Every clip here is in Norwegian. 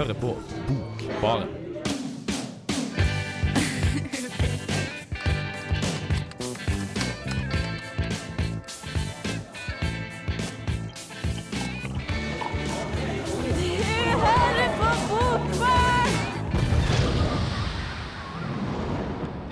hører på Bokbaren.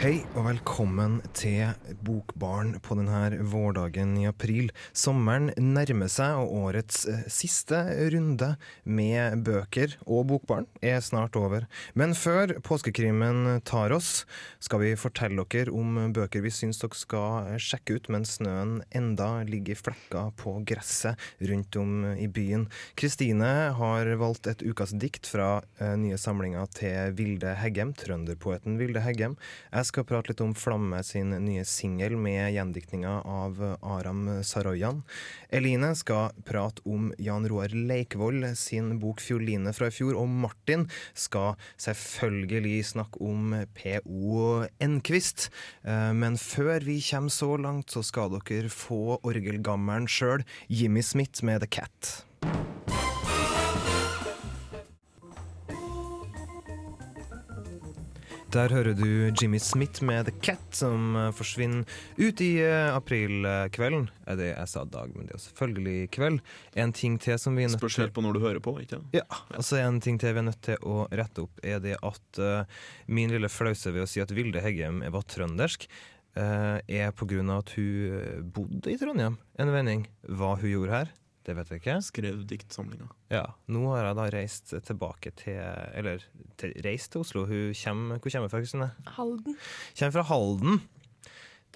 Hei og velkommen til Bokbarn på denne vårdagen i april. Sommeren nærmer seg, og årets eh, siste runde med bøker og Bokbarn er snart over. Men før påskekrimen tar oss, skal vi fortelle dere om bøker vi syns dere skal sjekke ut mens snøen enda ligger i flekker på gresset rundt om i byen. Kristine har valgt et ukas dikt fra eh, nye samlinger til Vilde Heggem, trønderpoeten Vilde Heggem. Jeg skal prate litt om Flamme sin nye singel med gjendiktninga av Aram Saroyan. Eline skal prate om Jan Roar Leikvoll sin bok 'Fioline' fra i fjor. Og Martin skal selvfølgelig snakke om P.O. Enquist. Eh, Men før vi kommer så langt, så skal dere få orgelgammelen sjøl, Jimmy Smith med The Cat. Der hører du Jimmy Smith med The Cat, som eh, forsvinner ut i eh, aprilkvelden. Er det jeg sa dag, men det er selvfølgelig kveld. En ting til som vi er nødt Spørs helt på når du hører på. ikke sant? ja, altså En ting til vi er nødt til å rette opp, er det at uh, min lille flause ved å si at Vilde Heggem var trøndersk, uh, er på grunn av at hun bodde i Trondheim en vending. Hva hun gjorde her, det vet jeg ikke. Skrev diktsamlinga. Ja, Nå har jeg da reist tilbake til Eller til, reist til Oslo. Hun kommer, hvor kommer hun fra, Kristine? Halden. Kommer fra Halden.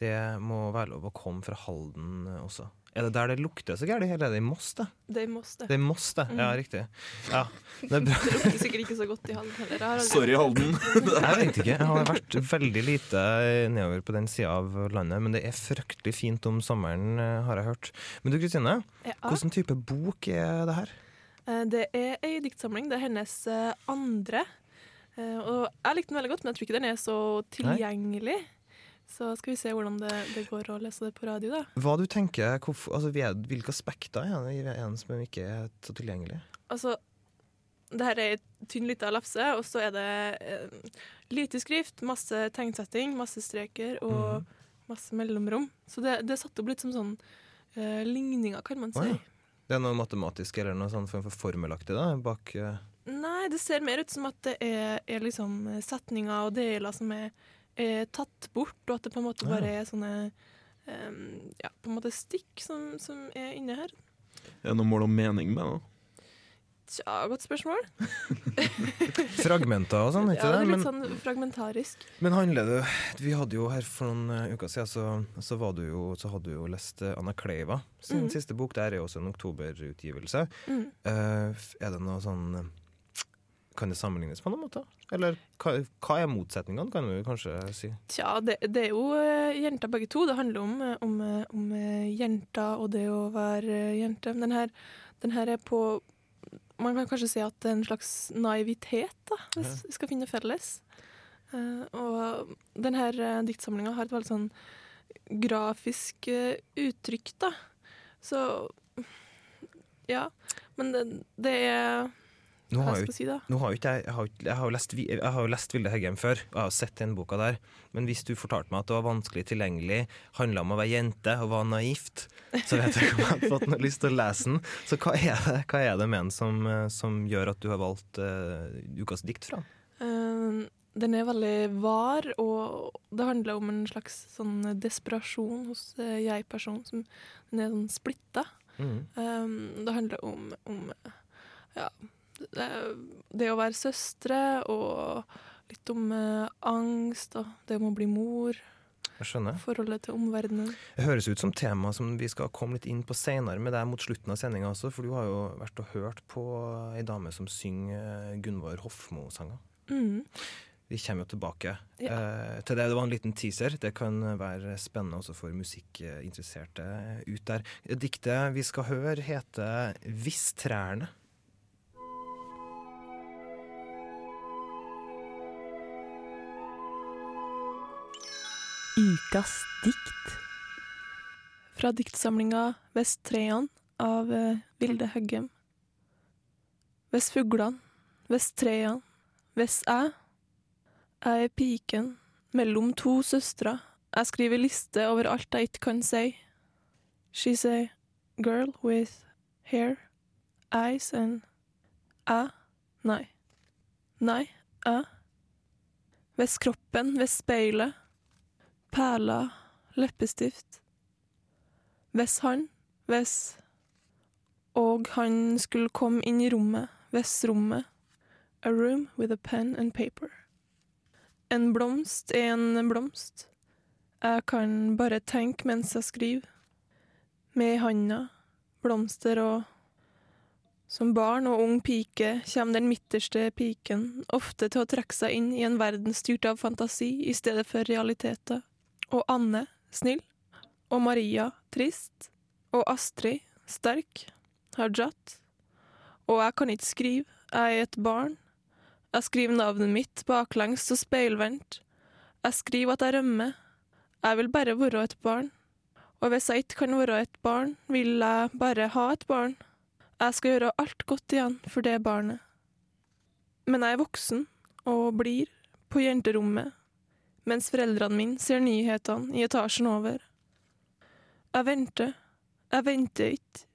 Det må være lov å komme fra Halden også. Er det der det lukter så gærent, eller er det i Moss, det? Det er Moss, det. Det er Moss, det. Ja, Mm. riktig. Ja, det er bra. Det lukter sikkert ikke så godt i Halden heller. Aldri- Sorry, Halden. Jeg vet ikke. Jeg har vært veldig lite nedover på den sida av landet, men det er fryktelig fint om sommeren, eh, har jeg hørt. Men du Kristine, Ja. hvilken type bok er det her? Eh, Det er ei diktsamling. Det er hennes eh, andre. Eh, Og jeg likte den veldig godt, men jeg tror ikke den er så tilgjengelig. Så skal vi se hvordan det, det går å lese det på radio, da. Hva du tenker, hvorfor, altså, hvilke aspekter er det i en som ikke er så tilgjengelig? Altså, det her er ei tynn lita lapse, og så er det eh, lite skrift, masse tegnsetting, masse streker og masse mellomrom. Så det, det er satt opp litt som sånn eh, ligninger, kan man si. si. ja. Det er noe matematisk eller noe sånn form for formelaktig da, bak eh, Nei, det ser mer ut som at det er, er liksom setninger og deler som er, er tatt bort, og at det på en måte bare er sånne eh, ja, på en måte stikk som, som er inne her. Er det noe mål om mening med det? Tja, godt spørsmål. fragmenter og sånn, ikke Ja, det er litt Men, sånn fragmentarisk. men handler det Vi hadde jo her for noen eh, uker siden, så, så, var du jo, så hadde du jo lest eh, Anna Kleiva sin mm. siste bok. Der er jo også en oktoberutgivelse. Mm. Uh, er det noe sånn eh, Kan det sammenlignes på noen måte? Eller hva, hva er motsetningene, kan vi kanskje si? Tja, det, det er jo eh, jenter begge to. Det handler om, eh, om, eh, om jenter og det å være jente. Men den her, den her er på Man kan kanskje si at det er en slags naivitet, da, hvis vi skal finne felles. Og den her uh, diktsamlinga har et veldig sånn grafisk uttrykk, da. Så ja. Men det, det er Nå har jeg si. Nå har jeg, jeg, har, jeg, har lest, jeg har jo lest Vilde Heggem før, og jeg har sett den boka der. Men hvis du fortalte meg at det var vanskelig tilgjengelig, handla om å være jente og var naivt, så vet jeg ikke om jeg hadde fått noe lyst til å lese den. Så hva er det, hva er det med den som, eh, som gjør at du har valgt uh, ukas dikt fra? Eh, den er veldig var, og det handler om en slags sånn desperasjon hos uh, jeg-personen. som Den er sånn splitta. Mm. Um, det handler om, om ja, det, det å være søstre, og litt om eh, angst, og det om å bli mor, Jeg skjønner. forholdet til omverdenen. Det høres ut som tema som vi skal komme litt inn på senere med deg mot slutten av sendinga også, for du har jo vært og hørt på ei dame som synger Gunvor Hofmo-sanger. Mm. Vi kommer jo tilbake Ja. eh, til det. Det var en liten teaser. Det kan være spennende også for musikkinteresserte ut der. Diktet vi skal høre, heter 'Hvis trærne'. Ukas dikt. Fra diktsamlinga Vesttrean av eh, Vilde Høggem. Vest fuglan, vest trean, vest jeg. Jeg er piken mellom to søstre. Jeg skriver liste over alt jeg ikke kan si. She's a girl with hair, eyes and æ. Nei. Nei, æ. Vest kroppen, vest speilet. Perler, leppestift. Hvis han, hvis Og han skulle komme inn i rommet, hvis rommet. A room with a pen and paper. En blomst er en blomst. Jeg kan bare tenke mens jeg skriver. Med handa, blomster og Som barn og ung pike kommer den midterste piken ofte til å trekke seg inn i en verden styrt av fantasi i stedet for realiteter. Og Anne snill. Og Maria trist. Og Astrid sterk. Hajat. Og jeg kan ikke skrive, jeg er et barn. Jeg skriver navnet mitt baklengs og speilvendt. Jeg skriver at jeg rømmer. Jeg vil bare være et barn. Og hvis jeg ikke kan være et barn, vil jeg bare ha et barn. Jeg skal gjøre alt godt igjen for det barnet. Men jeg er voksen og blir på jenterommet mens foreldrene mine ser nyhetene i etasjen over. Jeg venter. Jeg venter ikke.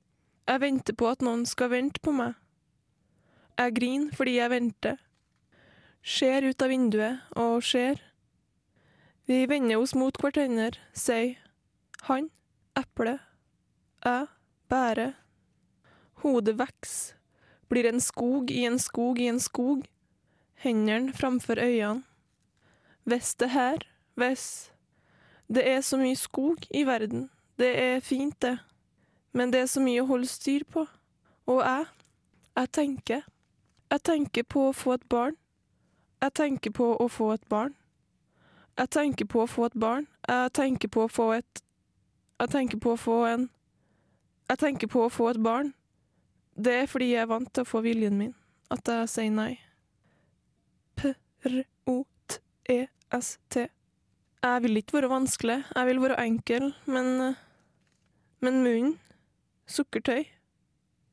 Jeg venter på at noen skal vente på meg. Jeg griner fordi jeg venter. Ser ut av vinduet og ser. Vi vender oss mot hverandre, sier han, eple, jeg, bære. Hodet vokser, blir en skog i en skog i en skog. Hendene framfor øynene. Hvis det her, hvis Det er så mye skog i verden. Det er fint, det. Men det er så mye å holde styr på. Og jeg, jeg tenker. Jeg tenker på å få et barn. Jeg tenker på å få et barn. Jeg tenker på å få et barn. Jeg tenker på å få et Jeg tenker på å få en Jeg tenker på å få et barn. Det er fordi jeg er vant til å få viljen min, at jeg sier nei. P-r-o-t-e-s-t. E Jeg vil ikke være vanskelig, jeg vil være enkel, men Men munnen Sukkertøy.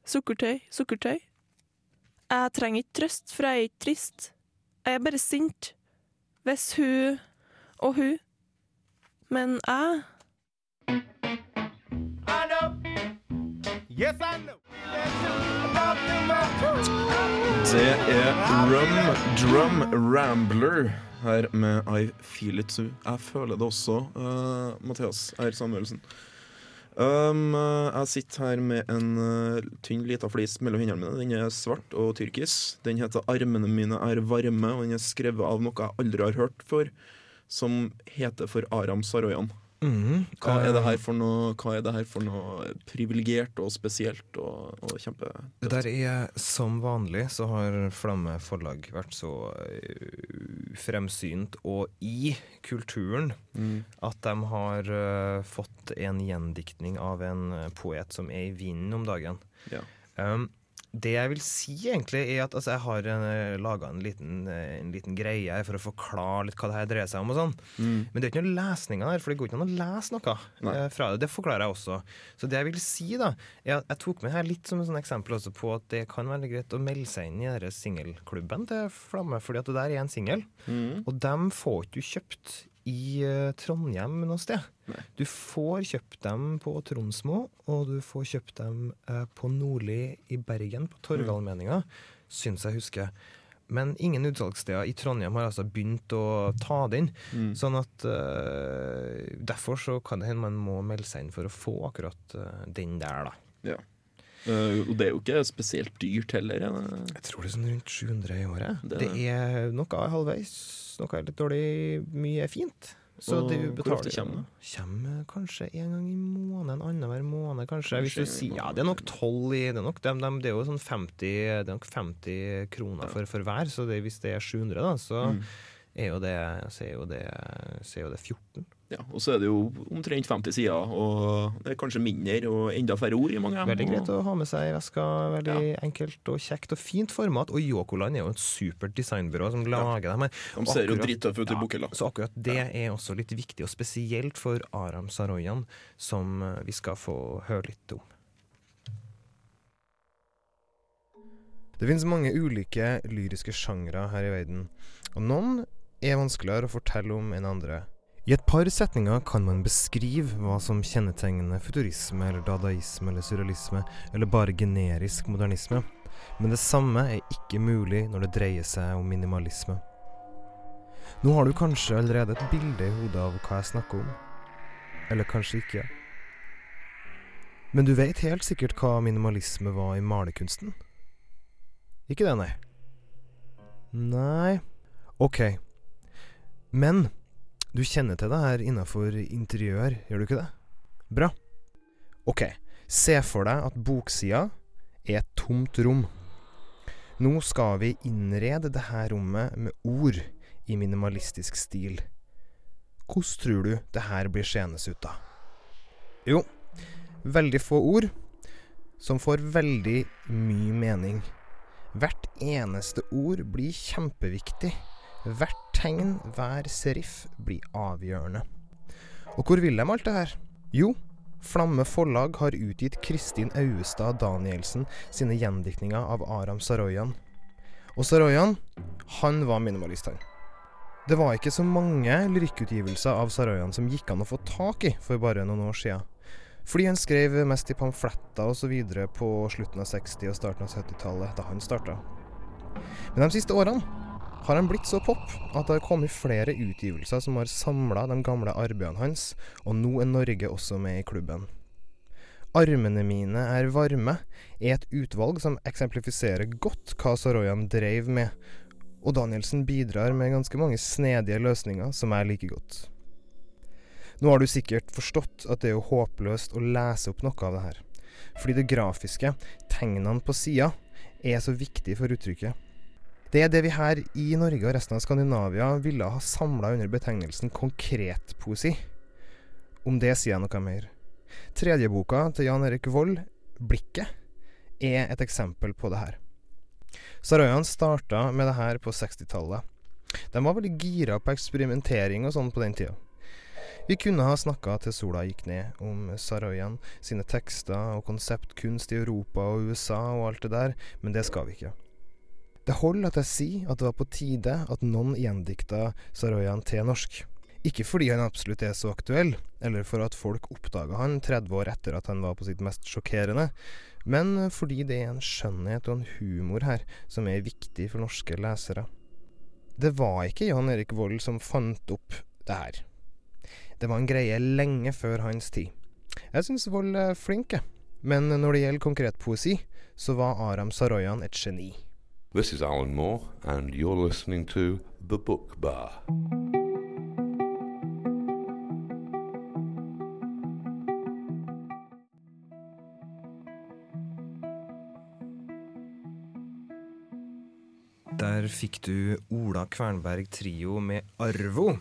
Sukkertøy, sukkertøy. Jeg trenger ikke trøst, for jeg er ikke trist. Jeg er bare sint. Hvis hun og hun. Men jeg Det er Rum Drum Rambler her med I Feel It Too. Jeg føler det også, uh, Mathias R. Samuelsen. Um, uh, jeg sitter her med en uh, tynn lita flis mellom hendene mine. Den er svart og tyrkis. Den heter 'Armene mine er varme', og den er skrevet av noe jeg aldri har hørt før, som heter for Aram Saroyan. Mhm. Hva er det her for noe, hva er privilegert og spesielt og, og kjempe... Der er Som vanlig så har Flamme forlag vært så eh, fremsynt og i kulturen Mm. at de har eh, fått en gjendiktning av en poet som er i vinden om dagen. Ja. Um, det jeg vil si, egentlig, er at altså, jeg har uh, laga en, eh, en liten greie her for å forklare litt hva det her dreier seg om. og sånn. Mm. Men det er ikke noe lesninger der, for det går ikke an å lese noe Nei. eh, fra det. Det forklarer jeg også. Så det jeg vil si, da, er at jeg tok med her litt som et eksempel også på at det kan være greit å melde seg inn i denne singelklubben til Flamme, fordi at det der er en singel. Mm. Og dem får ikke du kjøpt i eh, Trondheim noe sted. Nei. Du får kjøpt dem på Tronsmo, og du får kjøpt dem eh, på Nordli i Bergen, på Torgallmenninga, syns jeg husker. Men ingen utsalgssteder i Trondheim har altså begynt å ta det inn. Mm. Sånn at uh, Derfor så kan det hende man må melde seg inn for å få akkurat uh, den der, da. Eh, og det er jo ikke spesielt dyrt heller. er? Jeg tror det er sånn rundt 700 i året. Det Det er noe er halvveis, noe er litt dårlig, mye er fint. Så Og hvor ofte kommer det? Kommer kanskje en gang i måneden, annenhver måned, kanskje. Hvis du sier, ja, det er nok tolv i Det er nok dem, dem, det er jo sånn 50, det er nok 50 kroner for, for hver, så det, hvis det er 700, da, så Mm. er jo det, så er jo det, så er jo det 14. Ja, og så er det jo omtrent 50 sider, og det er kanskje mindre og enda færre ord i mange. Veldig greit å ha med seg i veska. Veldig enkelt og kjekt og fint format. Og Yokoland er jo et supert designbyrå som lager dem her. De ser jo drittøffe ut i Ja, bokhylla. Så akkurat det er også litt viktig, og spesielt for Aram Saroyan, som eh, vi skal få høre litt om. Det finnes mange ulike lyriske sjangre her i verden, og noen er vanskeligere å fortelle om enn andre. I et par setninger kan man beskrive hva som kjennetegner futurisme eller dadaisme eller surrealisme, eller bare generisk modernisme, men det samme er ikke mulig når det dreier seg om minimalisme. Nå har du kanskje allerede et bilde i hodet av hva jeg snakker om. Eller kanskje ikke. Men du vet helt sikkert hva minimalisme var i malerkunsten? Ikke det, nei? Nei OK. Men du kjenner til det her innafor interiør, gjør du ikke det? Bra. OK, se for deg at boksida er et tomt rom. Nå skal vi innrede det her rommet med ord i minimalistisk stil. Hvordan tror du det her blir seende ut, da? Jo, veldig få ord som får veldig mye mening. Hvert eneste ord blir kjempeviktig. Hvert tegn, hver serif, blir avgjørende. Og hvor vil de alt det her? Jo, Flamme Forlag har utgitt Kristin Auestad Danielsen sine gjendiktninger av Aram Saroyan. Og Saroyan, han var minimalist, han. Det var ikke så mange lyrikkutgivelser av Saroyan som gikk an å få tak i for bare noen år sia. Fordi han skrev mest i pamfletter osv. på slutten av 60- og starten av 70-tallet, da han starta. Men de siste årene har han blitt så pop at det har kommet flere utgivelser som har samla de gamle arbeidene hans, og nå er Norge også med i klubben. Armene mine er varme er et utvalg som eksemplifiserer godt hva Saroyan drev med, og Danielsen bidrar med ganske mange snedige løsninger som jeg liker godt. Nå har du sikkert forstått at det er jo håpløst å lese opp noe av det her, fordi det grafiske, tegnene på sida, er så viktig for uttrykket. Det er det vi her i Norge og resten av Skandinavia ville ha samla under betegnelsen konkretpoesi. Om det sier jeg noe mer. Tredje boka til Jan Erik Vold, 'Blikket', er et eksempel på det her. Saroyan starta med det her på 60-tallet. De var veldig gira på eksperimentering og sånn på den tida. Vi kunne ha snakka til sola gikk ned om Saroyan sine tekster og konseptkunst i Europa og USA og alt det der, men det skal vi ikke. Det holder at jeg sier at det var på tide at noen gjendikta Saroyan til norsk. Ikke fordi han absolutt er så aktuell, eller for at folk oppdaga han 30 år etter at han var på sitt mest sjokkerende, men fordi det er en skjønnhet og en humor her som er viktig for norske lesere. Det var ikke Jan Erik Vold som fant opp det her. Det var en greie lenge før hans tid. Jeg syns Vold er flink, men når det gjelder konkret poesi, så var Aram Saroyan et geni. This is Alan Moore, and you're listening to The Book Bar. Der fikk du Ola Kvernberg Trio med Arvo.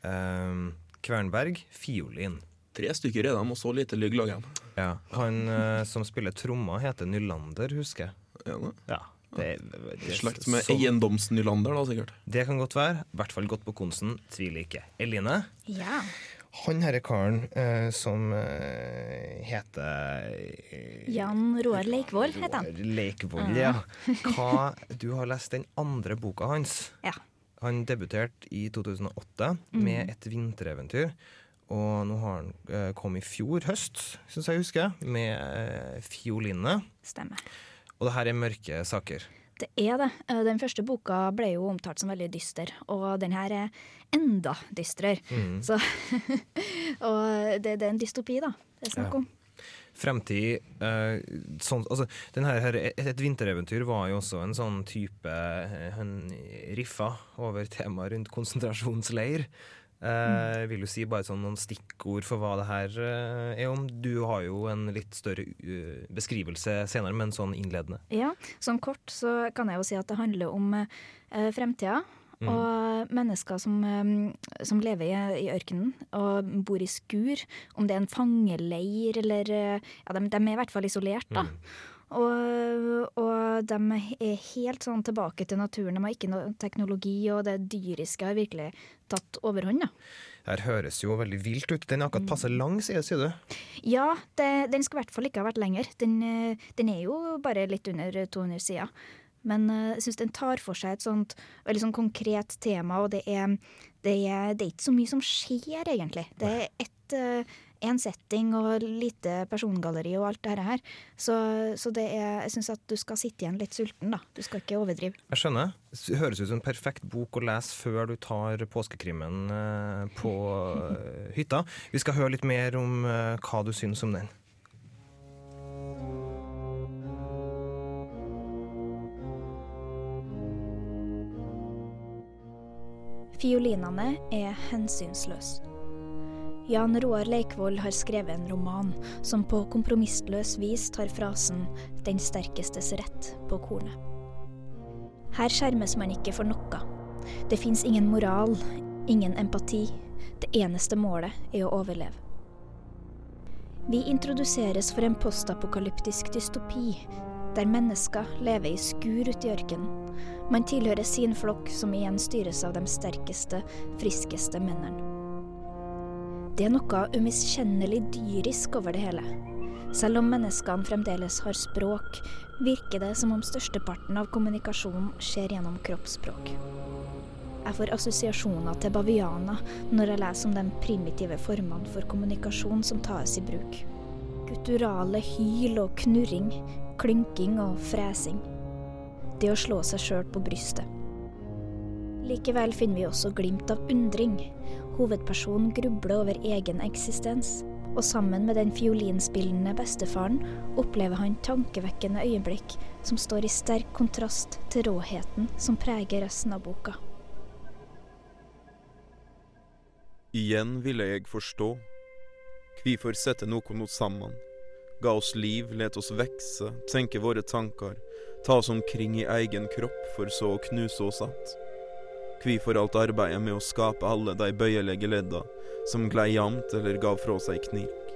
Um, Kvernberg fiolin. Tre stykker er de, og så lite lygglag igjen. Ja. Han uh, som spiller tromma, heter Nylander, husker jeg. Ja. Ja. Det, det, Slekt med så- eiendomsnylander, da, sikkert. Det kan godt være. I hvert fall godt på konsen. Tviler ikke. Eline? Ja. Han herre karen eh, som eh, heter eh, Jan Roar Leikvoll heter han. Leikvoll, ja. Hva Du har lest den andre boka hans. Ja. Han debuterte i 2008 med et vintereventyr. Og nå har han eh, kom i fjor høst, syns jeg husker, med eh, fiolinene. Stemmer. Og det her er mørke saker. Det er det. Eh, Den første boka ble jo omtalt som veldig dyster, og den her er enda dystrere. Mm. Så Og det, det er en dystopi, da. Det er snakk Ja. om. Fremtid eh, sånn, altså, den her, her, et, et vintereventyr var jo også en sånn type en Han riffa over temaet rundt konsentrasjonsleir. Eh, jeg vil jo si bare sånn noen stikkord for hva det her eh, er om. Du har jo en litt større eh, beskrivelse senere, men sånn innledende. Ja, sånn kort så kan jeg jo si at det handler om eh, fremtida. Mm. Og mennesker som, eh, som lever i, i ørkenen og bor i skur. Om det er en fangeleir eller Ja, de, de er i hvert fall isolert, da. Mm. Og, og de er helt sånn tilbake til naturen. De har ikke noe teknologi, og det dyriske har virkelig tatt overhånd. Her høres jo veldig vilt ut. Den er akkurat passe lang, sier, sier du? Ja, det, den skulle i hvert fall ikke ha vært lenger. Den, eh, den er jo bare litt under 200 sider. Men eh, jeg syns den tar for seg et sånt veldig sånn konkret tema, og det er, det er, det er ikke så mye som skjer, egentlig. Det er ett en setting og lite persongalleri og alt det her. Så, så det er, jeg syns at du skal sitte igjen litt sulten, da. Du skal ikke overdrive. Jeg skjønner. Det høres ut som en perfekt bok å lese før du tar påskekrimmen eh, på eh, hytta. Vi skal høre litt mer om eh, hva du syns om den. Fiolinene er hensynsløse. Jan Roar Leikvoll har skrevet en roman som på kompromissløs vis tar frasen 'den sterkestes rett' på kornet. Her skjermes man ikke for noe. Det fins ingen moral, ingen empati. Det eneste målet er å overleve. Vi introduseres for en postapokalyptisk dystopi, der mennesker lever i skur ute i ørkenen. Man tilhører sin flokk, som igjen styres av de sterkeste, friskeste mennene. Det er noe umiskjennelig dyrisk over det hele. Selv om menneskene fremdeles har språk, virker det som om størsteparten av kommunikasjonen skjer gjennom kroppsspråk. Jeg får assosiasjoner til bavianer når jeg leser om de primitive formene for kommunikasjon som tas i bruk. Gutturale hyl og knurring, klynking og fresing. Det å slå seg sjøl på brystet. Likevel finner vi også glimt av undring, Hovedpersonen grubler over egen eksistens, og sammen med den fiolinspillende bestefaren opplever han tankevekkende øyeblikk som står i sterk kontrast til råheten som preger resten av boka. Igjen ville jeg forstå. Hvorfor sette noe mot sammen? Ga oss liv, let oss vekse, tenke våre tanker, ta oss omkring i egen kropp, for så å knuse oss att. Hvorfor alt arbeidet med å skape alle de bøyelige ledda som glei jamt eller gav fra seg knirk,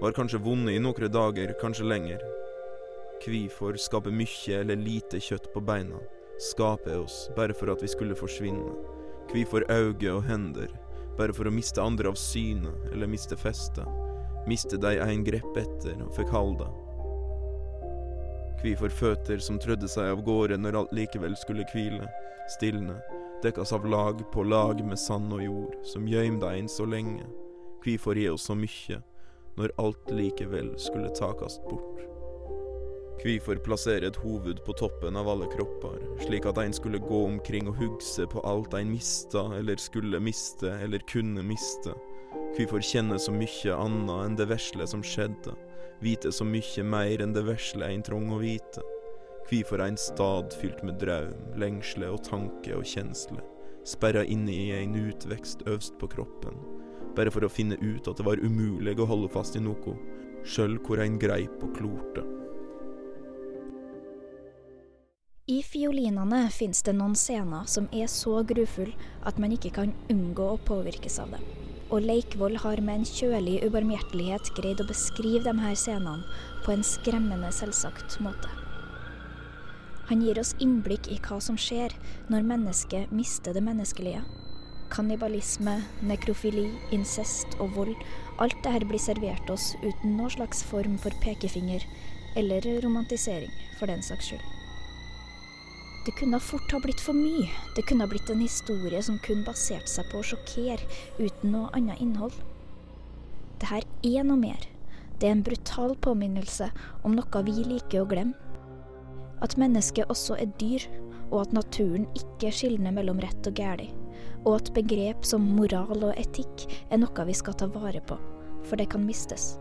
var kanskje vonde i noen dager, kanskje lenger. Hvorfor skape mye eller lite kjøtt på beina, skape oss bare for at vi skulle forsvinne? Hvorfor øyne og hender, bare for å miste andre av syne eller miste festet? Miste de en grepp etter og fikk halda? Hvorfor føtter som trødde seg av gårde når alt likevel skulle hvile, stilne? Dekkas av lag på lag med sand og jord, som gjøymde inn så lenge, kvifor gi oss så mykje, når alt likevel skulle takast bort? Kvifor plassere et hoved på toppen av alle kropper, slik at ein skulle gå omkring og hugse på alt ein mista, eller skulle miste, eller kunne miste? Kvifor kjenne så mykje anna enn det vesle som skjedde, vite så mykje meir enn det vesle ein trong å vite? Kvifor ein stad fylt med draum, lengsle og tanke og kjensle, sperra inne i ein utvekst øvst på kroppen, bare for å finne ut at det var umulig å holde fast i noe, sjøl hvor ein greip og klorte. I fiolinene fins det noen scener som er så grufulle at man ikke kan unngå å påvirkes av dem. Og Leikvoll har med en kjølig ubarmhjertelighet greid å beskrive de her scenene på en skremmende selvsagt måte. Han gir oss innblikk i hva som skjer når mennesket mister det menneskelige. Kannibalisme, nekrofili, incest og vold. Alt dette blir servert oss uten noen slags form for pekefinger, eller romantisering, for den saks skyld. Det kunne fort ha blitt for mye. Det kunne ha blitt en historie som kun baserte seg på å sjokkere, uten noe annet innhold. Det her er noe mer. Det er en brutal påminnelse om noe vi liker å glemme at mennesket også er dyr, og at naturen ikke skilner mellom rett og galt. Og at begrep som moral og etikk er noe vi skal ta vare på, for det kan mistes.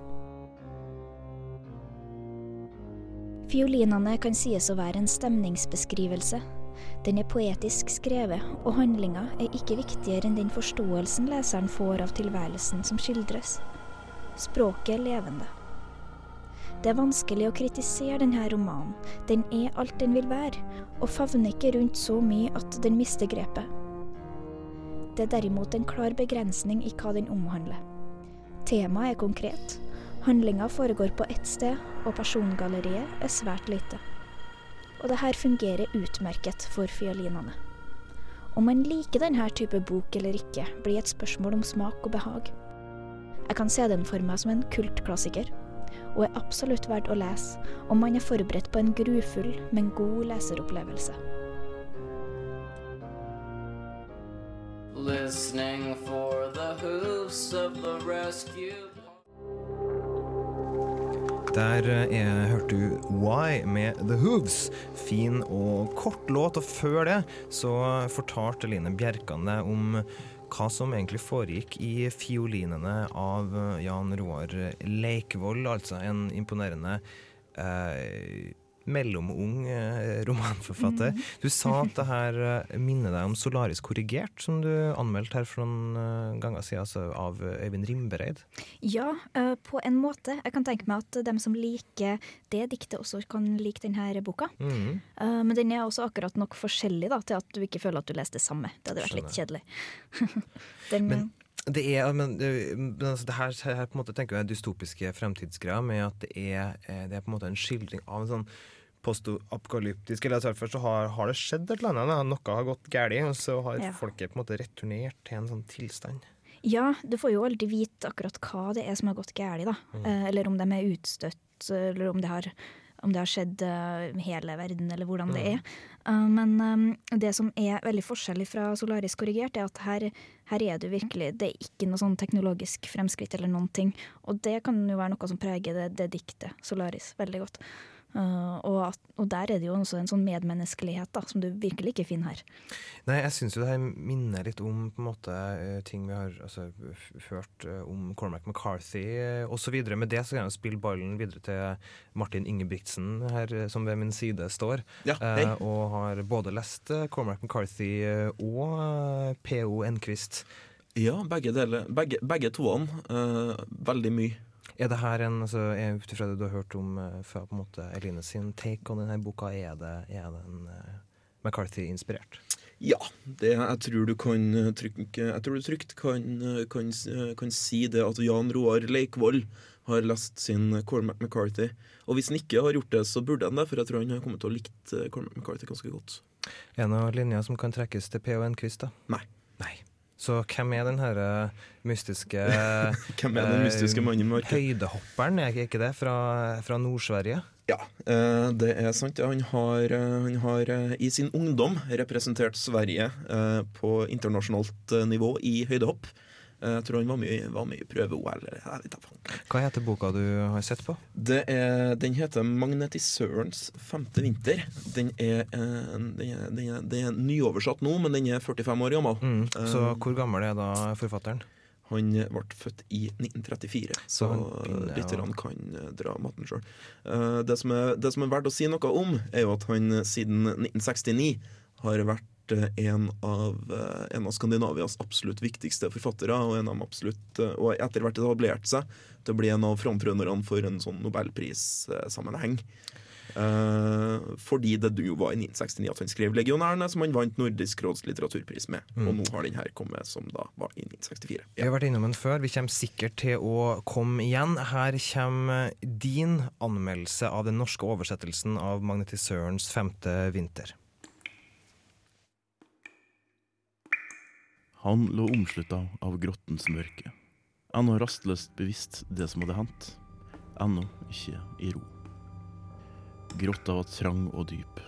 Fiolinene kan sies å være en stemningsbeskrivelse. Den er poetisk skrevet, og handlinga er ikke viktigere enn den forståelsen leseren får av tilværelsen som skildres. Språket er levende. Det er vanskelig å kritisere denne romanen. Den er alt den vil være, og favner ikke rundt så mye at den mister grepet. Det er derimot en klar begrensning i hva den omhandler. Temaet er konkret. Handlinga foregår på ett sted, og persongalleriet er svært lite. Og det her fungerer utmerket for fiolinene. Om man liker denne type bok eller ikke, blir et spørsmål om smak og behag. Jeg kan se den for meg som en kultklassiker og er absolutt verdt å lese om man er forberedt på en grufull, men god leseropplevelse. Listening for the hoofs of the rescue. Der er, hørte du Why med The Hooves. Fin og kort låt, og før det så fortalte Line Bjerkan deg om hva som egentlig foregikk i fiolinene av eh, Jan Roar Leikvoll, altså en imponerende eh, mellomung eh, romanforfatter. Du sa at det her eh, minner deg om Solaris korrigert, som du anmeldte her for noen eh, ganger siden, altså av Øyvind Rimbereid. Ja, på en måte. Jeg kan tenke meg at dem som liker det diktet, også kan like denne boka. Mm Men den er også akkurat nok forskjellig da, til at du ikke føler at du leser det samme. Det hadde vært litt kjedelig. den, Men- Det er, men, det- men altså, det her, her på en måte tenker jeg dystopiske fremtidsgreier med at det er, det er på en måte en skildring av en sånn postapokalyptisk Eller altså, først så har, har det skjedd et eller annet, da. noe har gått galt, og så har Ja. folket på en måte returnert til en sånn tilstand. Ja, du får jo aldri vite akkurat hva det er som har gått galt, da. Mm. Eh, eller om de er utstøtt, eller om det har, om det har skjedd eh, hele verden, eller hvordan det Mm. er. Eh, men det som er veldig forskjellig fra Solaris korrigert, er at her, her er det virkelig Det er ikke noe sånn teknologisk fremskritt eller noen ting. Og det kan jo være noe som preger det, det diktet, Solaris, veldig godt. Eh, og, at, og der er det jo også en sånn medmenneskelighet da, som du virkelig ikke finner her. Nei, jeg syns jo det her minner litt om på en måte eh, ting vi har altså, hørt eh, om Cormac McCarthy osv. Med det så kan jeg jo spille ballen videre til Martin Ingebrigtsen her, som ved min side står. Ja, hei. eh, og har både lest Cormac McCarthy og P.O. Enquist. Ja, begge deler. Begge, begge toene. eh, veldig mye. Er det her en, altså, Ut ifra det du har hørt om uh, fra på en måte Eline sin take on denne boka, er det, er den uh, McCarthy-inspirert? Ja, det, jeg tror du kan trykke, trygt, jeg tror du trygt kan, eh, kan, eh, kan si det at Jan Roar Leikvoll har lest sin Cormac McCarthy. Og hvis han ikke har gjort det, så burde han det, for jeg tror han har kommet til å likt eh, Cormac McCarthy ganske godt. Er det noen linjer som kan trekkes til P.O. Enquist, da? Nei. Nei. Så hvem er den her eh, mystiske Hvem er den mystiske mannen i mørket? Høydehopperen, er ikke det, fra, fra Nord-Sverige? Ja, eh, det er sant. Han har, eh, han har eh, i sin ungdom representert Sverige eh, på internasjonalt eh, nivå i høydehopp. Eh, Jeg tror han var med i prøve-OL. Hva heter boka du har sett på? Det er, den heter 'Magnetisørens femte vinter'. Den er, eh, den, er, den, den er nyoversatt nå, men den er 45 år gammel. Mm. Så Eh, hvor gammel er da forfatteren? Han ble født i 1934, så lytterne kan dra matten sjøl. Det, som det som er verdt å si noe om, er jo at han siden 1969 har vært en av, eh, en av Skandinavias absolutt viktigste forfattere, og, en av absolutt, eh, og etter hvert etablert seg til å bli en av frontrunnerne for en sånn nobelprissammenheng. Eh, fordi det jo var i 1969 at han skrev 'Legionærene', som han vant Nordisk råds litteraturpris med. Og nå har den her kommet, som da var i 1964. Vi har vært innom den før, vi kommer sikkert til å komme igjen. Her kommer din anmeldelse av den norske oversettelsen av 'Magnetisørens femte vinter'. Han lå omslutta av grottens mørke. Ennå rastløst bevisst det som hadde hendt. Ennå ikke i ro. Grotta var trang og dyp.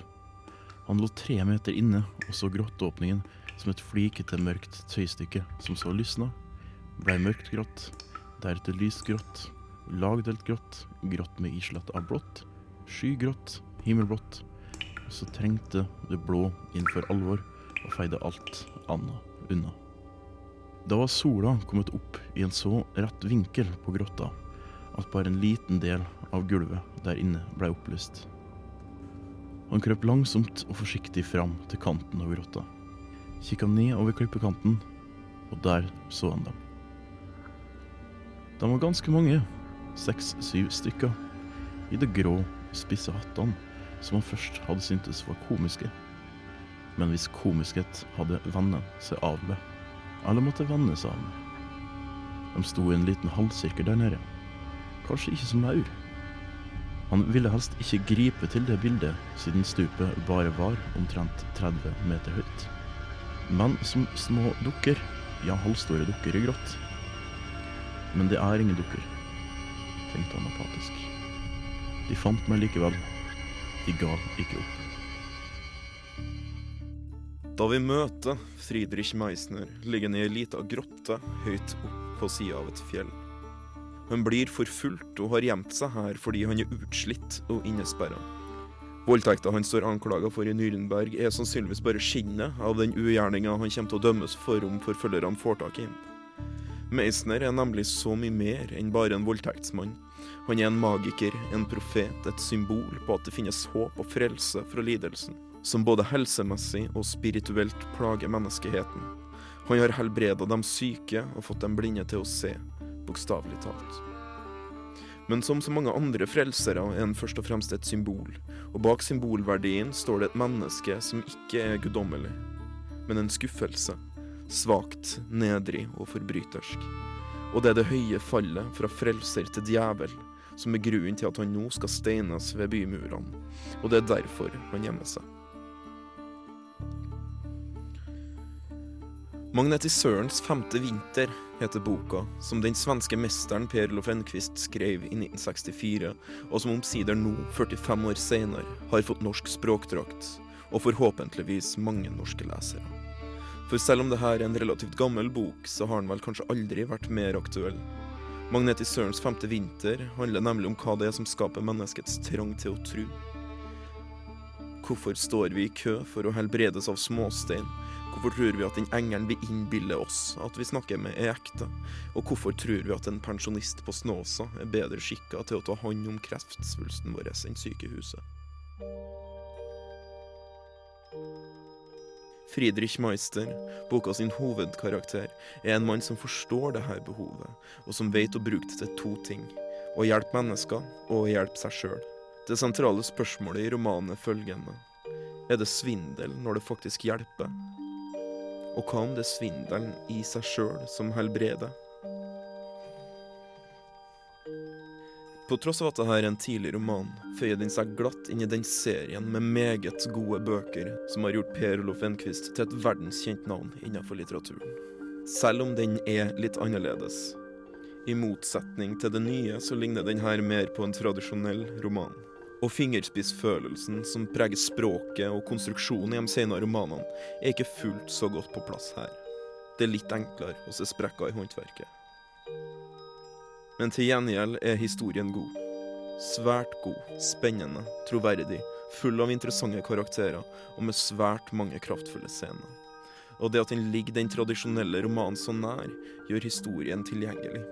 Han lå tre meter inne og så grotteåpningen som et flikete mørkt tøystykke som så lysna, blei mørkt grått, deretter lyst grått, lagdelt grått, grått med islett av blått, skygrått, himmelblått, så trengte det blå inn for alvor og feide alt anna unna. Da var sola kommet opp i en så rett vinkel på grotta at bare en liten del av gulvet der inne ble opplyst. Han krøp langsomt og forsiktig fram til kanten av grotta. Kikka ned over klippekanten, og der så han dem. De var ganske mange, seks-syv stykker, i de grå, spisse hattene som han først hadde syntes var komiske, men hvis komiskhet hadde vennet seg av med, eller måtte vende seg av. De sto i en liten halvsirkel der nede, kanskje ikke som maur. Han ville helst ikke gripe til det bildet, siden stupet bare var omtrent 30 meter høyt. Men som små dukker, ja halvstore dukker i grått. Men det er ingen dukker. tenkte han apatisk. De fant meg likevel. De ga ikke opp. Da vi møter Friedrich Meisner, ligger han i ei lita grotte høyt opp på sida av et fjell. Han blir forfulgt og har gjemt seg her fordi han er utslitt og innesperra. Voldtekta han står anklaga for i Nürnberg, er sannsynligvis bare skinnet av den ugjerninga han kommer til å dømmes for om forfølgerne får tak i ham. Meisner er nemlig så mye mer enn bare en voldtektsmann. Han er en magiker, en profet, et symbol på at det finnes håp og frelse fra lidelsen, som både helsemessig og spirituelt plager menneskeheten. Han har helbreda de syke og fått dem blinde til å se, bokstavelig talt. Men som så mange andre frelsere er han først og fremst et symbol, og bak symbolverdien står det et menneske som ikke er guddommelig, men en skuffelse, svakt, nedrig og forbrytersk. Og det er det høye fallet fra frelser til djevel som er grunnen til at han nå skal steines ved bymurene, og det er derfor han gjemmer seg. Magnetisørens femte vinter heter boka, som den svenske mesteren Per Olof Enquist skrev i 1964, og som omsider nå, 45 år senere, har fått norsk språkdrakt, og forhåpentligvis mange norske lesere. For selv om dette er en relativt gammel bok, så har den vel kanskje aldri vært mer aktuell. Magnetisørens femte vinter handler nemlig om hva det er som skaper menneskets trang til å tro. Hvorfor står vi i kø for å helbredes av småstein? Hvorfor tror vi at den engelen vi innbiller oss at vi snakker med, er ekte? Og hvorfor tror vi at en pensjonist på Snåsa er bedre skikka til å ta hånd om kreftsvulsten vår enn sykehuset? Friedrich Meister, boka sin hovedkarakter, er en mann som forstår dette behovet, og som vet å bruke det til to ting. Å hjelpe mennesker og å hjelpe seg sjøl. Det sentrale spørsmålet i romanen er følgende. Er det svindel når det faktisk hjelper? Og hva om det er svindelen i seg sjøl som helbreder? På tross av at dette er en tidlig roman, føyer den seg glatt inn i den serien med meget gode bøker som har gjort Per Olof Enquist til et verdenskjent navn innenfor litteraturen. Selv om den er litt annerledes. I motsetning til det nye så ligner den her mer på en tradisjonell roman. Og fingerspissfølelsen som preger språket og konstruksjonen i de senere romanene, er ikke fullt så godt på plass her. Det er litt enklere å se sprekker i håndverket. Men til gjengjeld er historien god. Svært god, spennende, troverdig, full av interessante karakterer og med svært mange kraftfulle scener. Og det at den ligger den tradisjonelle romanen så nær, gjør historien tilgjengelig.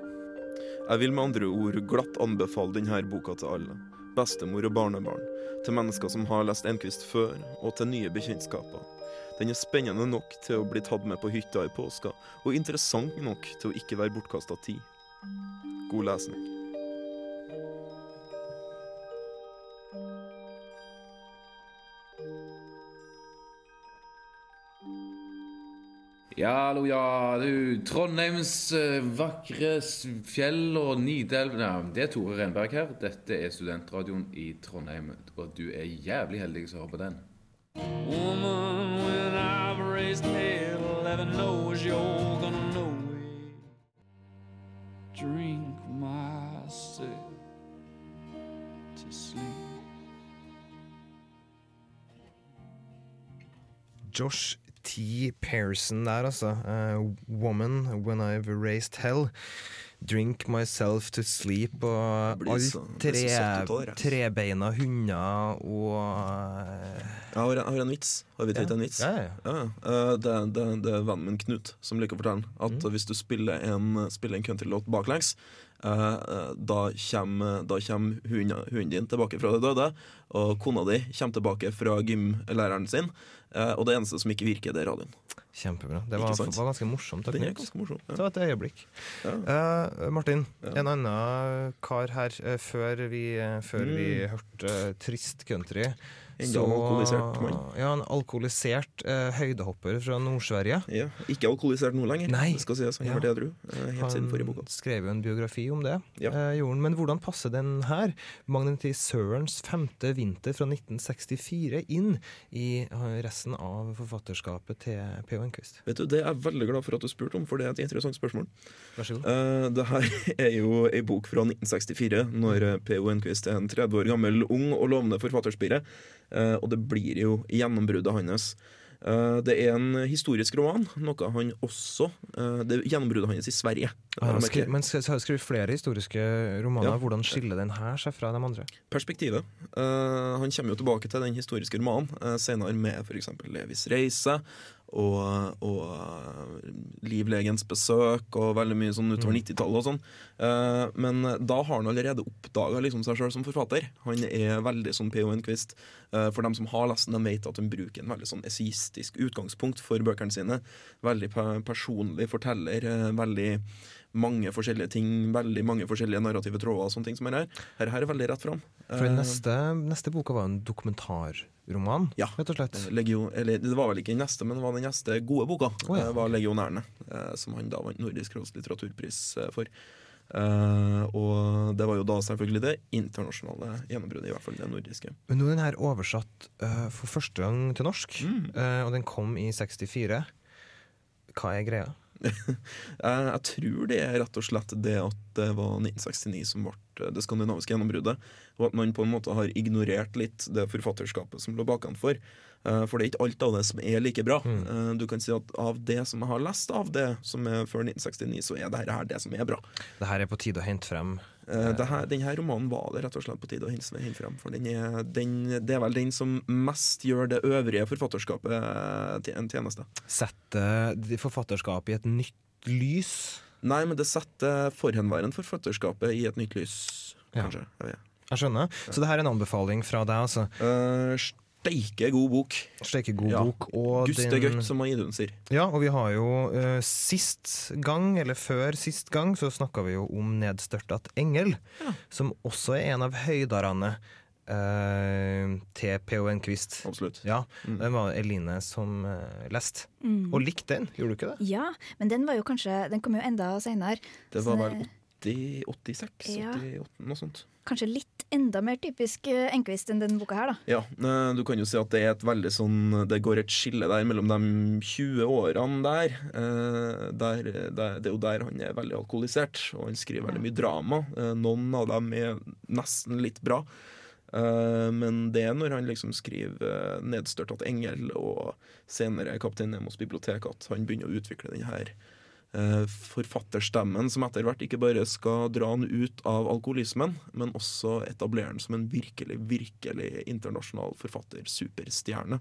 Jeg vil med andre ord glatt anbefale denne boka til alle. Bestemor og barnebarn. Til mennesker som har lest Enquist før, og til nye bekjentskaper. Den er spennende nok til å bli tatt med på hytta i påska, og interessant nok til å ikke være bortkasta tid. God lesning. Ja, hallo, ja. Du, Trondheims eh, vakre fjell og Nidelv Nei, det er Tore Renberg her. Dette er studentradioen i Trondheim, og du er jævlig heldig som hører på den. Woman, when I've raised hell, heaven knows you're gonna know it. Drink myself to sleep. Josh T. Pearson der, altså. Uh, 'Woman When I've Raised Hell'. 'Drink Myself to Sleep' og alle tre, trebeina hunder og uh, Jeg har, har en vits. Har vi tatt Ja. en vits? Ja, ja. Ja, ja. Eh, det, det, det er vennen min Knut som liker å fortelle at Mm. hvis du spiller en, spiller en countrylåt baklengs, eh, eh, da kommer, da kommer hunden, hunden din tilbake fra det døde, og kona di kommer tilbake fra gymlæreren sin, eh, og det eneste som ikke virker, det er radioen. Kjempebra. Det var, var ganske morsomt. Den er ganske morsom. Det var et øyeblikk. Ja. Uh, Martin, Ja. en annen kar her uh, før vi, uh, før vi Mm. hørte eh, trist country. Enda en alkoholisert mann. Ja, en alkoholisert eh, høydehopper fra Nord-Sverige. Ja, ikke alkoholisert nå lenger. Nei. Det skal sies, han har vært edru eh, helt siden forrige boka. skrev jo en biografi om det. Ja. eh. Men hvordan passer den her, magnetisørens femte vinter fra 1964, inn i eh, resten av forfatterskapet til P.O. Enquist? Vet du, Det er jeg veldig glad for at du spurte om, for det er et interessant spørsmål. Vær så god. Eh, det her er jo ei bok fra 1964, når P.O. Enquist er en 30 år gammel, ung og lovende forfatterspire. Eh, og det blir jo gjennombruddet hans. Eh, det er en historisk roman, noe han også eh, Det er gjennombruddet hans i Sverige. Ja, skrevet, men skrevet flere historiske romaner. Ja. Hvordan skiller den her seg fra de andre? Perspektivet. Uh, han kommer jo tilbake til den historiske romanen uh, senere med f.eks. Levis reise og, og eh, Livlegens besøk og veldig mye sånn utover 90-tallet og sånn. Uh, men da har han allerede oppdaga liksom seg sjøl som forfatter. Han er veldig sånn P.O. Enquist. Uh, for dem som har lest den, de vet at han bruker en veldig sånn essayistisk utgangspunkt for bøkene sine. Veldig pe personlig forteller. Uh, veldig mange forskjellige ting, veldig mange forskjellige narrative tråder og sånne ting som er her. Her, her er veldig rett fram. For den Eh, neste, neste boka var en dokumentarroman, Ja. rett og slett. Legion, eller, det var vel ikke den neste, men det var den neste gode boka. Oh, ja. Var 'Legionærene', eh, som han da vant Nordisk råds litteraturpris eh, for. Uh, og det var jo da selvfølgelig det internasjonale gjennombruddet, i hvert fall det nordiske. Men nå er den her oversatt uh, for første gang til norsk, Mm. uh, og den kom i 64. Hva er greia? Jeg tror det er rett og slett det at det var 1969 som ble eh, det skandinaviske gjennombruddet, og at man på en måte har ignorert litt det forfatterskapet som lå bakenfor. Eh, For det er ikke alt av det som er like bra. Mm. Eh, Du kan si at av det som jeg har lest av det som er før 1969, så er det her det som er bra. Det her er på tide å hente frem. Eh, det her, den her romanen var det rett og slett på tide å hente hente frem. For den er, den, det er vel den som mest gjør det øvrige forfatterskapet eh, til en tjeneste. Sette forfatterskapet i et nytt lys. Nei, men det setter forhenværende forfatterskapet i et nytt lys, Ja. kanskje. Jeg. Jeg skjønner. Så det her er en anbefaling fra deg, altså. Eh, Steike god bok. Steike god Ja. bok. Og Guste den- Gøtt, som Idun sier. Ja, og vi har jo uh, sist gang, eller før sist gang, så snakka vi jo om Nedstørtat engel, Ja. som også er en av høyderne Uh, til P.O. Enquist. Absolutt. Ja, Mm. den var Eline som uh, leste. Mm. Og likte den, gjorde du ikke det? Ja, men den var jo kanskje Den kom jo enda seinere. Det var vel 80, 86, Ja. 88, noe sånt. Kanskje litt enda mer typisk Enkvist Enquist enn denne boka her, da. Ja, eh, du kan jo si at det er et veldig sånn Det går et skille der mellom de 20 årene der. Eh, der, der det er jo der han er veldig alkoholisert, og han skriver veldig mye drama. Eh, noen av dem er nesten litt bra. Eh, men det er når han liksom skriver 'Nedstørtet engel' og senere 'Kaptein Nemos bibliotek' at han begynner å utvikle den her eh, forfatterstemmen som etter hvert ikke bare skal dra han ut av alkoholismen, men også etablere han som en virkelig, virkelig internasjonal forfatter, superstjerne.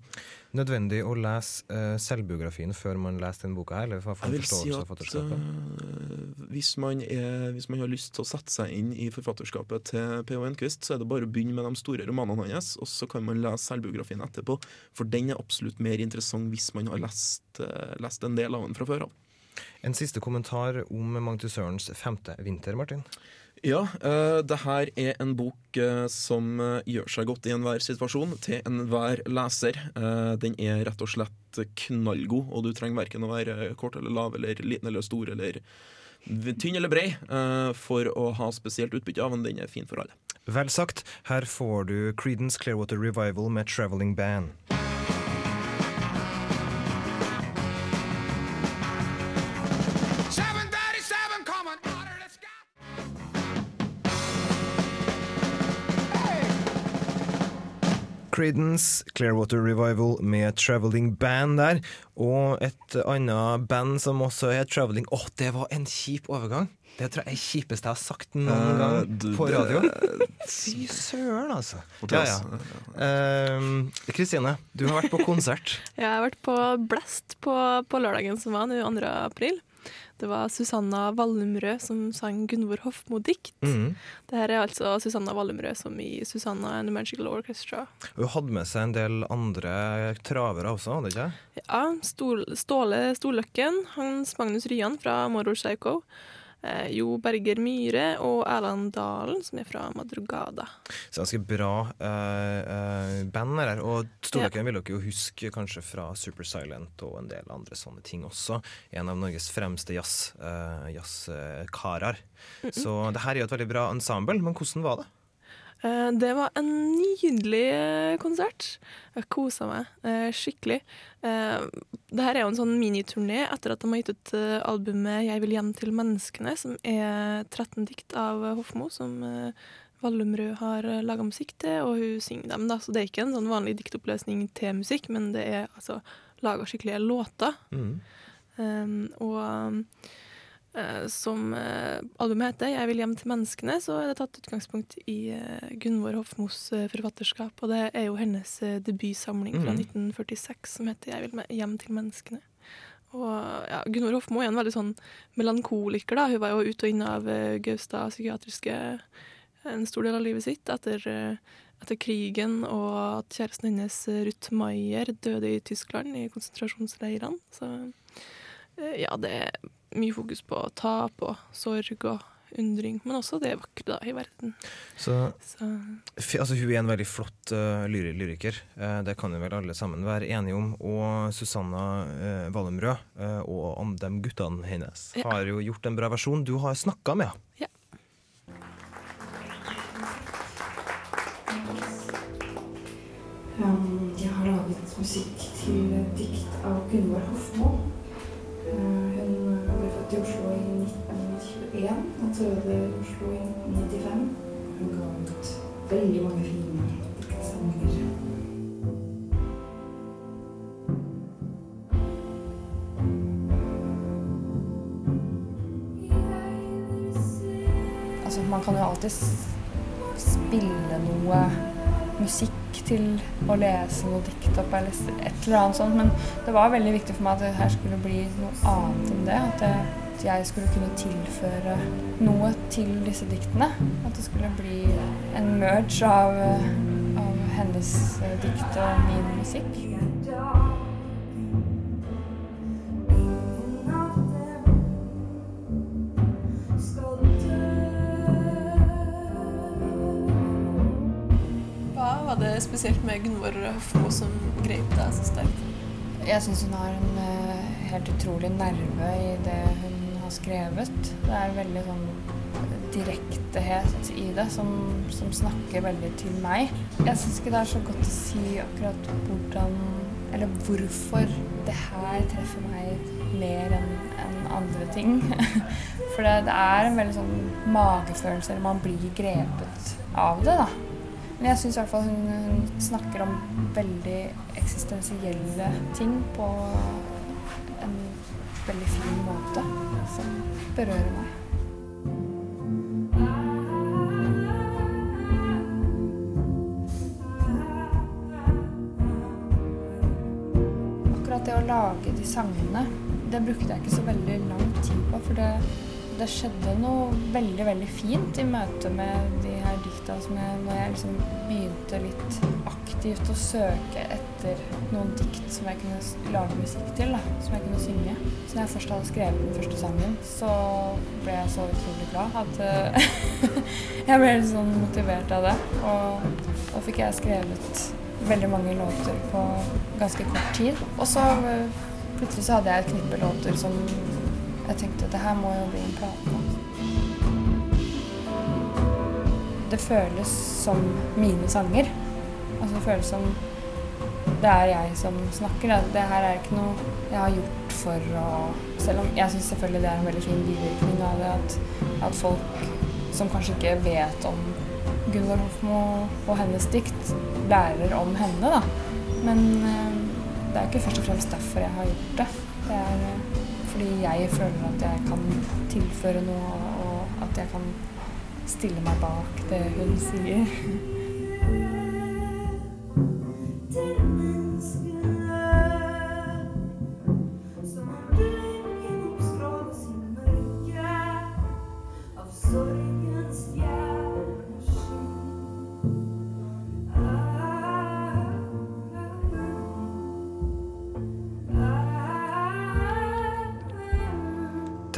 Nødvendig å lese uh, selvbiografien før man leser denne boka her, eller for å Jeg vil si at eh, hvis, man er, hvis man har lyst til å sette seg inn i forfatterskapet til P.O. Enquist, så er det bare å begynne med de store romanene hans, og så kan man lese selvbiografien etterpå. For den er absolutt mer interessant hvis man har lest, uh, lest en del av den fra før av. En siste kommentar om Magnus Sørens femte vinter, Martin. Ja, uh, det her er en bok uh, som eh, gjør seg godt i enhver situasjon, til enhver leser. Uh, den er rett og slett knallgod, og du trenger verken å være kort eller lav eller liten eller stor eller tynn eller brei for å ha spesielt utbytte av den. Den er fin for alle. Vel sagt, her får du Creedence Clearwater Revival med Traveling Band. Creedence Clearwater Revival med Traveling Band der. Og et annet band som også er Traveling Å, det var en kjip overgang! Det tror jeg er det kjipeste jeg har sagt noen uh, gang du- på radio. Fy søren, altså. Ja, ja. Ehm, Kristine, du har vært på konsert. Jeg har vært på Blast på, på lørdagen som var nå 2. april. Det var Susanna Wallumrød som sang Gunvor Hofmo-dikt. Mhm. Det her er altså Susanna Wallumrød som i Susanna and the Magical Orchestra. Hun hadde med seg en del andre travere også, hadde ikke? Ja, Ståle Storløkken, Hans Magnus Ryan fra Moro Psycho, Jo Berger Myhre og Erland Dalen, som er fra Madrugada. Så ganske bra eh, eh, band her. Og Storløkken vil dere jo huske kanskje fra Super Silent og en del andre sånne ting også. En av Norges fremste jazz, eh, jazzkarer. Så det her er jo et veldig bra ensemble, men hvordan var det? Eh, Det var en nydelig eh, konsert. Jeg kosa meg eh, skikkelig. Dette er jo en sånn miniturné etter at de har gitt ut albumet 'Jeg vil hjem til menneskene', som er 13 dikt av Hofmo, som Vallumrød har laga musikk til, og hun synger dem. da, Så det er ikke en sånn vanlig diktoppløsning til musikk, men det er altså laga skikkelige låter. Mm. Um, og som eh, albumet heter, 'Jeg vil hjem til menneskene', så er det tatt utgangspunkt i eh, Gunvor Hofmos eh, forfatterskap. Og det er jo hennes eh, debutsamling fra Mhm. 1946 som heter 'Jeg vil hjem til menneskene'. Og ja, Gunvor Hofmo er en veldig sånn melankoliker. da. Hun var jo ute og inne av eh, Gaustad psykiatriske en stor del av livet sitt etter, eh, etter krigen, og at kjæresten hennes, eh, Ruth Maier, døde i Tyskland, i konsentrasjonsleirene. Så eh, ja, det er mye fokus på tap og sorg og undring, men også det vakre da i verden. Så Så F- Altså, hun er en veldig flott uh, lyri lyriker, uh, det kan jo vel alle sammen være enige om. Og Susanna uh, Wallumrød uh, og om de guttene hennes Ja. har jo gjort en bra versjon. Du har snakka med henne. Ja. Um, Jeg har laget musikk til dikt av Gunvor Hofmo. Uh, Hun i Oslo i 1921 og døde i Oslo i 1995. Hun ga ut veldig mange fine diktsamlinger. Altså, man kan jo alltid spille noe musikk til å lese noe dikt opp eller et eller annet sånt, men det var veldig viktig for meg at det her skulle bli noe annet enn det. At, det, at jeg skulle kunne tilføre noe til disse diktene. At det skulle bli en merge av, eh, av hennes eh, dikt og min musikk. Spesielt med Gunvor Hofmo som grep deg så sterkt? Jeg syns hun har en uh, helt utrolig nerve i det hun har skrevet. Det er veldig sånn direktehet i det som, som snakker veldig til meg. Jeg syns ikke det er så godt å si akkurat hvordan eller hvorfor det her treffer meg mer enn en andre ting. For det, det er en veldig sånn magefølelse, eller man blir grepet av det, da. Men jeg syns i hvert fall hun, hun snakker om veldig eksistensielle ting på en veldig fin måte som berører meg. Akkurat det å lage de sangene, det brukte jeg ikke så veldig lang tid på. For det, det skjedde noe veldig, veldig fint i møte med de dikta som jeg, når jeg liksom begynte litt aktivt å søke etter noen dikt som jeg kunne lage musikk til, da, som jeg kunne synge. Så når jeg først hadde skrevet den første sangen, så ble jeg så utrolig glad at eh, jeg ble litt sånn motivert av det. Og da fikk jeg skrevet veldig mange låter på ganske kort tid. Og så eh, plutselig så hadde jeg et knippe låter som jeg tenkte det her må jo bli en plate. Det føles som mine sanger. Altså det føles som det er jeg som snakker. da. Det her er ikke noe jeg har gjort for å Selv om jeg syns selvfølgelig det er en veldig fin bivirkning av det at, at folk som kanskje ikke vet om Gunvor Hofmo og hennes dikt, lærer om henne, da. Men eh, det er ikke først og fremst derfor jeg har gjort det. Det er eh, fordi jeg føler at jeg kan tilføre noe, og at jeg kan stille meg bak det hun sier.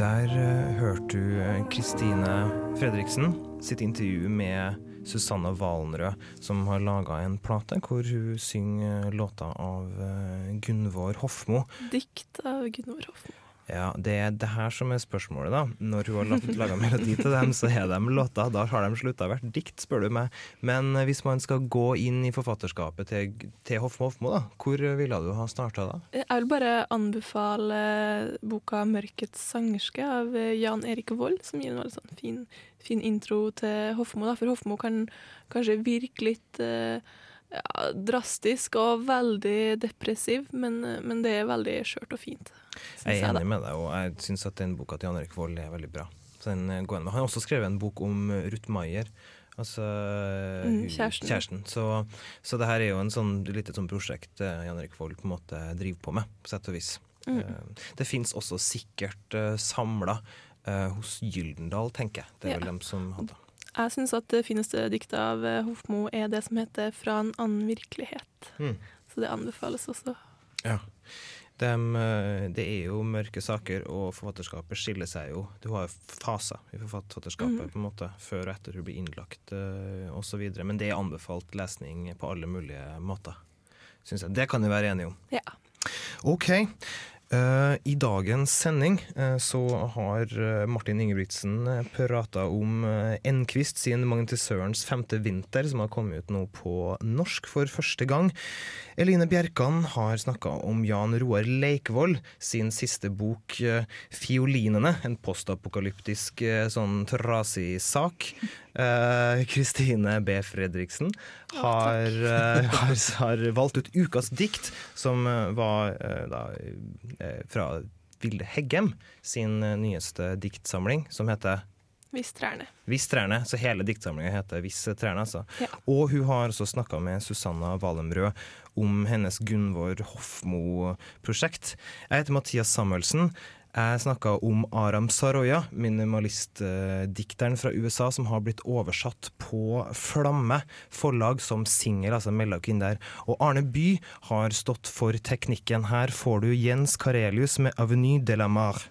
Der eh, hørte du eh, Kristine Fredriksen sitt intervju med Susanne Valenrød, som har laga en plate hvor hun synger låter av eh, Gunvor Hofmo. Dikt av Gunvor Hofmo. Ja, det er det her som er spørsmålet, da. Når hun har laga melodi til dem, så er de låta. Da har de slutta å være dikt, spør du meg. Men eh, hvis man skal gå inn i forfatterskapet til, til Hofmo Hofmo, da, hvor ville du ha starta da? Jeg vil bare anbefale boka 'Mørkets sangerske' av eh, Jan Erik Vold, som gir en veldig sånn fin, fin intro til Hofmo. Da. For Hofmo kan kanskje virke litt eh, ja, drastisk og veldig depressiv, men, eh, men det er veldig skjørt og fint. Jeg er enig enig med deg, og jeg syns at den boka til Jan Erik Vold er veldig bra. Eh. Han har også skrevet en bok om eh, Ruth Maier. Altså Mm, hun- kjæresten. Så, så det her er jo en sånn lite sånn prosjekt eh, Jan Erik Vold på en måte driver på med, på sett og vis. Mm. Eh, Det fins også sikkert samla hos Gyldendal, tenker jeg. Det er Ja. vel dem som hadde Jeg syns at det fineste diktet av eh, Hofmo er det som heter 'Fra en annen virkelighet'. Mm. Så det anbefales også. Ja. Dem, eh, det er jo mørke saker, og forfatterskapet skiller seg jo. Du har jo faser i forfatterskapet mm. på en måte, før og etter du blir innlagt osv. Men det er anbefalt lesning på alle mulige måter, syns jeg. Det kan vi være enige om. Ja. OK. Eh, I dagens sending eh, så har eh, Martin Ingebrigtsen prata om Enquist sin Magnetisørens femte vinter, som har kommet ut nå på norsk for første gang. Eline Bjerkan har snakka om Jan Roar Leikvoll sin siste bok 'Fiolinene', en postapokalyptisk sånn trasig sak. Kristine B. Fredriksen har, eh, har, har valgt ut ukas dikt, som eh, var eh, da, fra Vilde Heggem sin nyeste diktsamling, som heter Hvis trærne. Så hele diktsamlinga heter Viss trærne, altså. Ja. Og hun har også snakka med Susanna Valemrød om hennes Gunvor Hofmo-prosjekt. Jeg heter Mathias Samuelsen. Jeg snakka om Aram Saroya, minimalistdikteren fra USA som har blitt oversatt på Flamme forlag som singel, altså melda der. Og Arne By har stått for teknikken. Her får du Jens Karelius med 'Avenue de la Mar'.